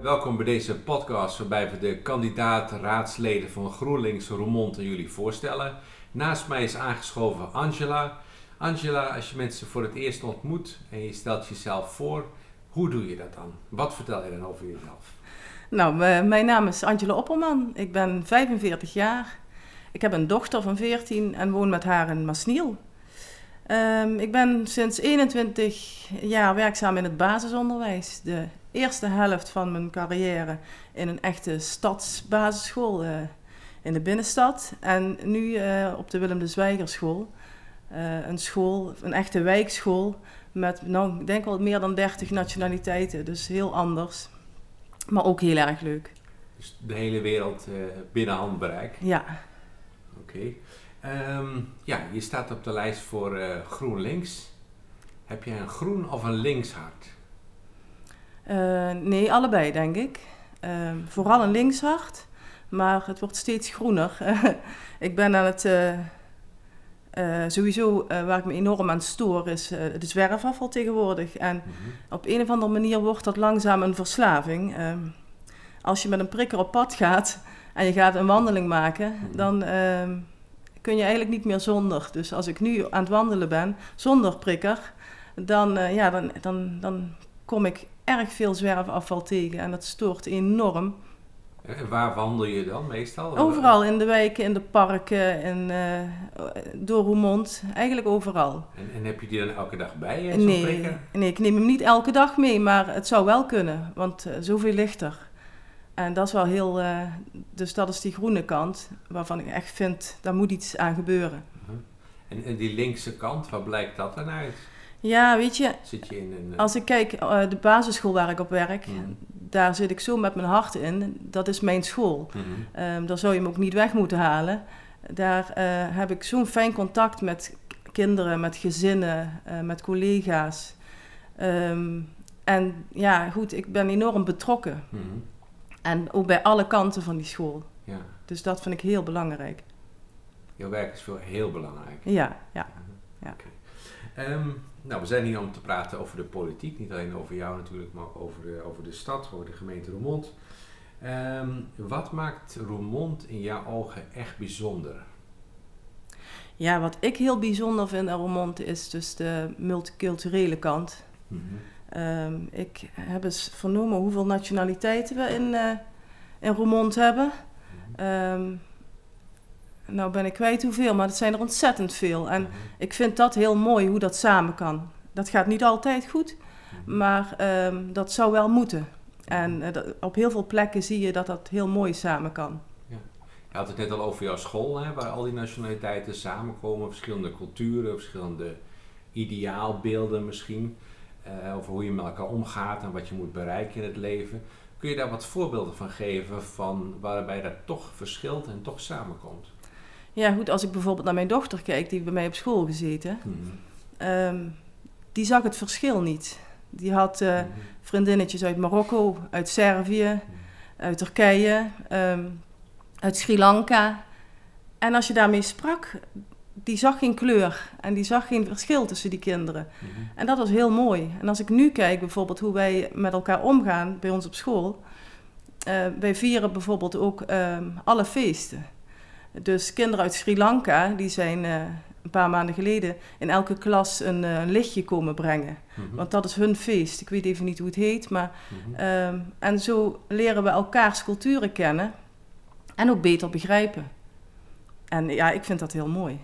Welkom bij deze podcast waarbij we de kandidaat-raadsleden van GroenLinks Roermond aan jullie voorstellen. Naast mij is aangeschoven Angela. Angela, als je mensen voor het eerst ontmoet en je stelt jezelf voor, hoe doe je dat dan? Wat vertel je dan over jezelf? Nou, mijn naam is Angela Opperman. Ik ben 45 jaar. Ik heb een dochter van 14 en woon met haar in Masniel. Ehm, ik ben sinds 21 jaar werkzaam in het basisonderwijs. De eerste helft van mijn carrière in een echte stadsbasisschool eh, in de binnenstad. En nu eh, op de Willem de Zwijgerschool. Eh, een school, een echte wijkschool met, nou, ik denk wel meer dan 30 nationaliteiten. Dus heel anders. Maar ook heel erg leuk. Dus de hele wereld binnen handbereik. Ja, Oké. Ehm, ja, je staat op de lijst voor eh, GroenLinks. Heb jij een groen of een links hart? Eh, nee, allebei denk ik. Ehm, vooral een linkshart, maar het wordt steeds groener. ik ben aan het. eh, sowieso waar ik me enorm aan stoor is eh, de zwerfafval tegenwoordig. En Mhm. op een of andere manier wordt dat langzaam een verslaving. Ehm, als je met een prikker op pad gaat en je gaat een wandeling maken, Mhm. dan kun je eigenlijk niet meer zonder. Dus als ik nu aan het wandelen ben zonder prikker, dan, eh, ja, dan, dan, dan kom ik erg veel zwerfafval tegen en dat stoort enorm. En waar wandel je dan meestal? Overal in de wijken, in de parken, in, eh, door Roermond, eigenlijk overal. En, en heb je die dan elke dag bij je, zo'n Nee, prikker? nee, ik neem hem niet elke dag mee, maar het zou wel kunnen, want eh, zoveel lichter. En dat is wel heel, eh, dus dat is die groene kant, waarvan ik echt vind, daar moet iets aan gebeuren. Mhm. En, en die linkse kant, waar blijkt dat dan uit? Ja, weet je, Zit je in een... eh, als ik kijk, eh, de basisschool waar ik op werk, Mhm. daar zit ik zo met mijn hart in, dat is mijn school. mhm. Ehm, daar zou je hem ook niet weg moeten halen. Daar heb ik zo'n fijn contact met kinderen, met gezinnen, met collega's. Ehm, en ja, goed, ik ben enorm betrokken. En ook bij alle kanten van die school. Ja, Dus dat vind ik heel belangrijk. jouw werk is veel, heel belangrijk. Ja, ja. Ja. Ehm, nou, we zijn hier om te praten over de politiek. Niet alleen over jou natuurlijk, maar ook over de, over de stad, over de gemeente Roermond. Ehm, wat maakt Roermond in jouw ogen echt bijzonder? ja, wat ik heel bijzonder vind aan Roermond is dus de multiculturele kant. Mhm. Ehm, ik heb eens vernomen hoeveel nationaliteiten we in, eh in Roermond hebben. Ehm, nou ben ik kwijt hoeveel, maar het zijn er ontzettend veel. En Mhm. ik vind dat heel mooi hoe dat samen kan. Dat gaat niet altijd goed, Mhm. maar ehm, dat zou wel moeten. En eh, dat- op heel veel plekken zie je dat dat heel mooi samen kan. Je had het net al over jouw school, hè, waar al die nationaliteiten samenkomen, verschillende culturen, verschillende ideaalbeelden misschien, eh, over hoe je met elkaar omgaat en wat je moet bereiken in het leven. Kun je daar wat voorbeelden van geven van waarbij dat toch verschilt en toch samenkomt? Ja, goed, als ik bijvoorbeeld naar mijn dochter kijk, die bij mij op school gezeten, ehm, die zag het verschil niet. Die had eh, Mhm. vriendinnetjes uit Marokko, uit Servië, uit Turkije, ehm, uit Sri Lanka. En als je daarmee sprak, die zag geen kleur en die zag geen verschil tussen die kinderen. En dat was heel mooi. En als ik nu kijk bijvoorbeeld hoe wij met elkaar omgaan bij ons op school. eh, wij vieren bijvoorbeeld ook ehm, alle feesten. Dus kinderen uit Sri Lanka, die zijn eh, een paar maanden geleden in elke klas een, eh, een lichtje komen brengen. Mhm. Want dat is hun feest. Ik weet even niet hoe het heet, maar Mhm. Ehm, en zo leren we elkaars culturen kennen en ook beter begrijpen. En ja, ik vind dat heel mooi.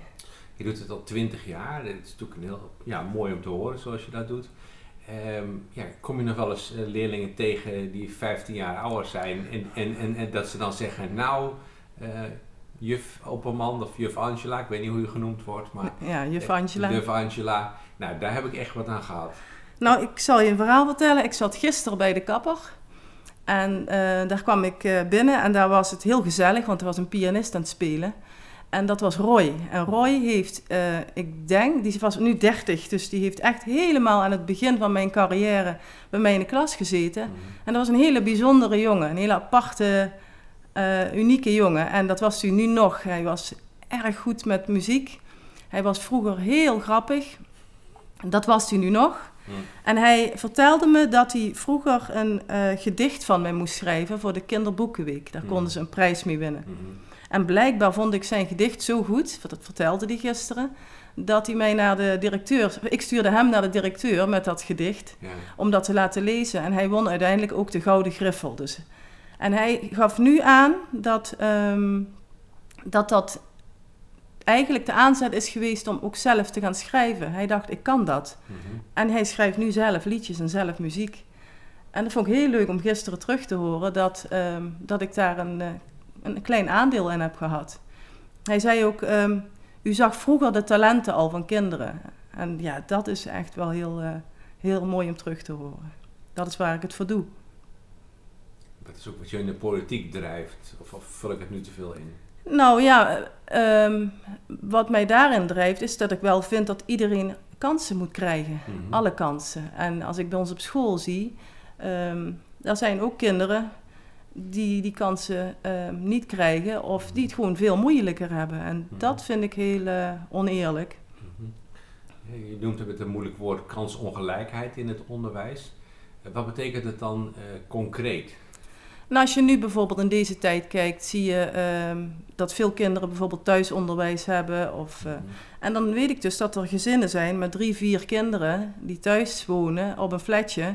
Je doet het al twintig jaar. Het is natuurlijk een heel ja, mooi om te horen zoals je dat doet. Ehm, ja, kom je nog wel eens eh, leerlingen tegen die 15 jaar ouder zijn en, en, en, en dat ze dan zeggen, nou, eh, juf Opperman of juf Angela, ik weet niet hoe je genoemd wordt, maar Ja, juf eh, Angela. juf Angela, nou daar heb ik echt wat aan gehad. Nou, ik zal je een verhaal vertellen. Ik zat gisteren bij de kapper. En daar kwam ik binnen en daar was het heel gezellig, want er was een pianist aan het spelen. En dat was Roy. En Roy heeft, eh, ik denk, die was nu 30, dus die heeft echt helemaal aan het begin van mijn carrière bij mij in de klas gezeten. Mhm. En dat was een hele bijzondere jongen, een hele aparte, eh, unieke jongen. En dat was hij nu nog. Hij was erg goed met muziek. Hij was vroeger heel grappig. Dat was hij nu nog. Hm. En hij vertelde me dat hij vroeger een eh, gedicht van mij moest schrijven voor de Kinderboekenweek. Daar Hm. konden ze een prijs mee winnen. Mhm. En blijkbaar vond ik zijn gedicht zo goed, dat vertelde hij gisteren, dat hij mij naar de directeur, ik stuurde hem naar de directeur met dat gedicht, Ja. om dat te laten lezen. En hij won uiteindelijk ook de Gouden Griffel. Dus. En hij gaf nu aan dat, ehm, dat dat eigenlijk de aanzet is geweest om ook zelf te gaan schrijven. Hij dacht, ik kan dat. Mhm. En hij schrijft nu zelf liedjes en zelf muziek. En dat vond ik heel leuk om gisteren terug te horen dat, ehm, dat ik daar een, eh, een klein aandeel in heb gehad. Hij zei ook, ehm, u zag vroeger de talenten al van kinderen. En ja, dat is echt wel heel, eh, heel mooi om terug te horen. Dat is waar ik het voor doe. Dat is ook wat je in de politiek drijft. Of, of vul ik het nu te veel in? Nou ja, eh, ehm, wat mij daarin drijft is dat ik wel vind dat iedereen kansen moet krijgen. Mhm. Alle kansen. En als ik bij ons op school zie, ehm er zijn ook kinderen die die kansen ehm, niet krijgen of die het gewoon veel moeilijker hebben. En Mhm. dat vind ik heel eh, oneerlijk. Mhm. Je noemt het met een moeilijk woord kansongelijkheid in het onderwijs. Eh, Wat betekent het dan eh, concreet? Nou, als je nu bijvoorbeeld in deze tijd kijkt, zie je ehm, dat veel kinderen bijvoorbeeld thuisonderwijs hebben. Of, Mhm. en dan weet ik dus dat er gezinnen zijn met drie, vier kinderen die thuis wonen op een flatje.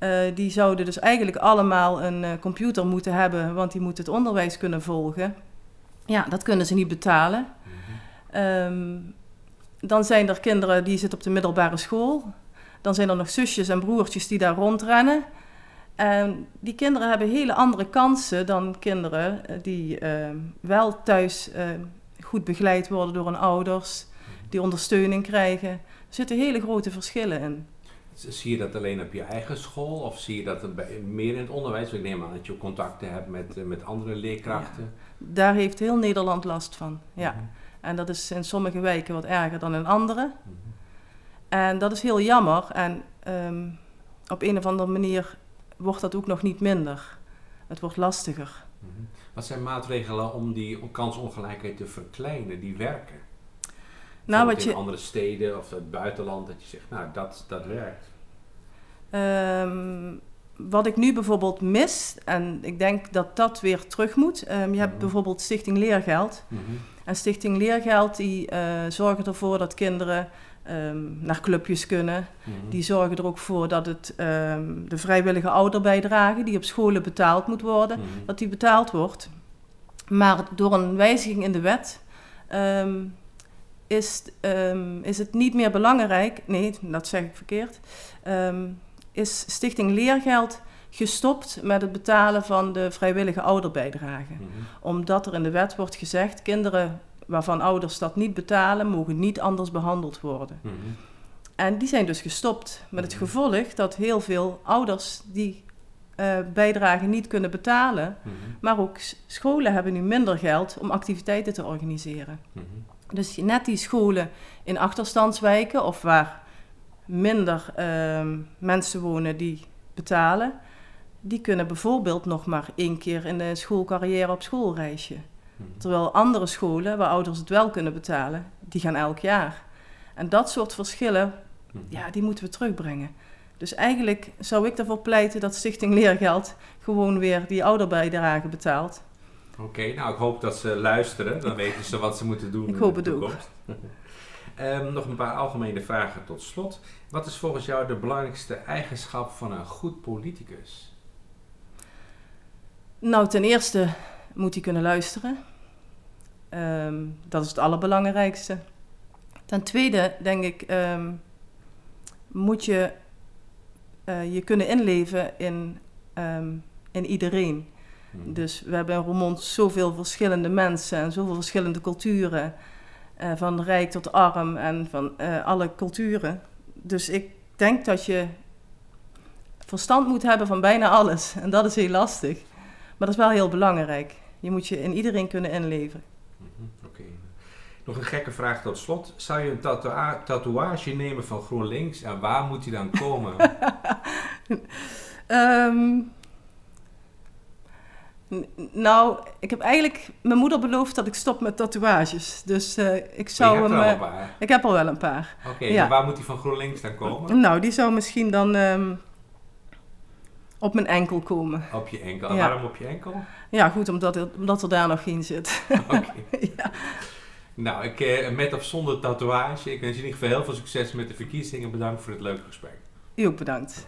Eh, die zouden dus eigenlijk allemaal een eh, computer moeten hebben, want die moeten het onderwijs kunnen volgen. Ja, dat kunnen ze niet betalen. Mhm. Ehm, dan zijn er kinderen die zitten op de middelbare school. Dan zijn er nog zusjes en broertjes die daar rondrennen. En die kinderen hebben hele andere kansen dan kinderen eh, die ehm, wel thuis ehm, goed begeleid worden door hun ouders, die ondersteuning krijgen. Er zitten hele grote verschillen in. Zie je dat alleen op je eigen school of zie je dat er bij, meer in het onderwijs? Ik neem aan dat je contacten hebt met, eh, met andere leerkrachten. Daar heeft heel Nederland last van. Ja. Mhm. En dat is in sommige wijken wat erger dan in andere. Mhm. En dat is heel jammer. En ehm, op een of andere manier wordt dat ook nog niet minder. Het wordt lastiger. Mhm. Wat zijn maatregelen om die kansongelijkheid te verkleinen die werken? Nou, wat in je, andere steden of het buitenland, dat je zegt, nou, dat, dat werkt. ehm, wat ik nu bijvoorbeeld mis, en ik denk dat dat weer terug moet. ehm, je hebt Mhm. bijvoorbeeld Stichting Leergeld. Mhm. En Stichting Leergeld die eh, zorgen ervoor dat kinderen ehm, naar clubjes kunnen. Mhm. Die zorgen er ook voor dat het, de vrijwillige ouderbijdrage die op scholen betaald moet worden, dat die betaald wordt. Maar door een wijziging in de wet is, ehm, is het niet meer belangrijk, nee, dat zeg ik verkeerd, ehm, is Stichting Leergeld gestopt met het betalen van de vrijwillige ouderbijdrage. Mhm. Omdat er in de wet wordt gezegd, kinderen waarvan ouders dat niet betalen, mogen niet anders behandeld worden. Mhm. En die zijn dus gestopt met het Mhm. gevolg dat heel veel ouders die eh bijdragen niet kunnen betalen. Maar ook scholen hebben nu minder geld om activiteiten te organiseren. Dus net die scholen in achterstandswijken of waar minder ehm, mensen wonen die betalen, die kunnen bijvoorbeeld nog maar één keer in de schoolcarrière op schoolreisje. Mhm. Terwijl andere scholen, waar ouders het wel kunnen betalen, die gaan elk jaar. En dat soort verschillen, Mhm. ja, die moeten we terugbrengen. Dus eigenlijk zou ik ervoor pleiten dat Stichting Leergeld gewoon weer die ouderbijdrage betaalt. Oké, nou ik hoop dat ze luisteren. Dan weten ze wat ze moeten doen Ik hoop het ook. Ehm, nog een paar algemene vragen tot slot. Wat is volgens jou de belangrijkste eigenschap van een goed politicus? Nou, ten eerste moet hij kunnen luisteren. Ehm, dat is het allerbelangrijkste. Ten tweede, denk ik, ehm, moet je eh, je kunnen inleven in, in iedereen. Mhm. Dus we hebben in Roermond zoveel verschillende mensen en zoveel verschillende culturen. eh, van rijk tot arm en van eh, alle culturen. Dus ik denk dat je verstand moet hebben van bijna alles. En dat is heel lastig. Maar dat is wel heel belangrijk. Je moet je in iedereen kunnen inleven. Mhm, Oké. Nog een gekke vraag tot slot. Zou je een tatua- tatoeage nemen van GroenLinks en waar moet die dan komen? Ehm, Nou, ik heb eigenlijk mijn moeder beloofd dat ik stop met tatoeages. Dus eh, ik zou hem. al eh, een paar. ik heb er wel een paar. Oké, ja. en waar moet die van GroenLinks dan komen? Nou, die zou misschien dan ehm, op mijn enkel komen. Op je enkel. En Ja. waarom op je enkel? Ja, goed, omdat er, omdat er daar nog geen zit. Oké. ja. Nou, ik, eh, met of zonder tatoeage. Ik wens je in ieder geval heel veel succes met de verkiezingen. Bedankt voor het leuke gesprek. U ook bedankt.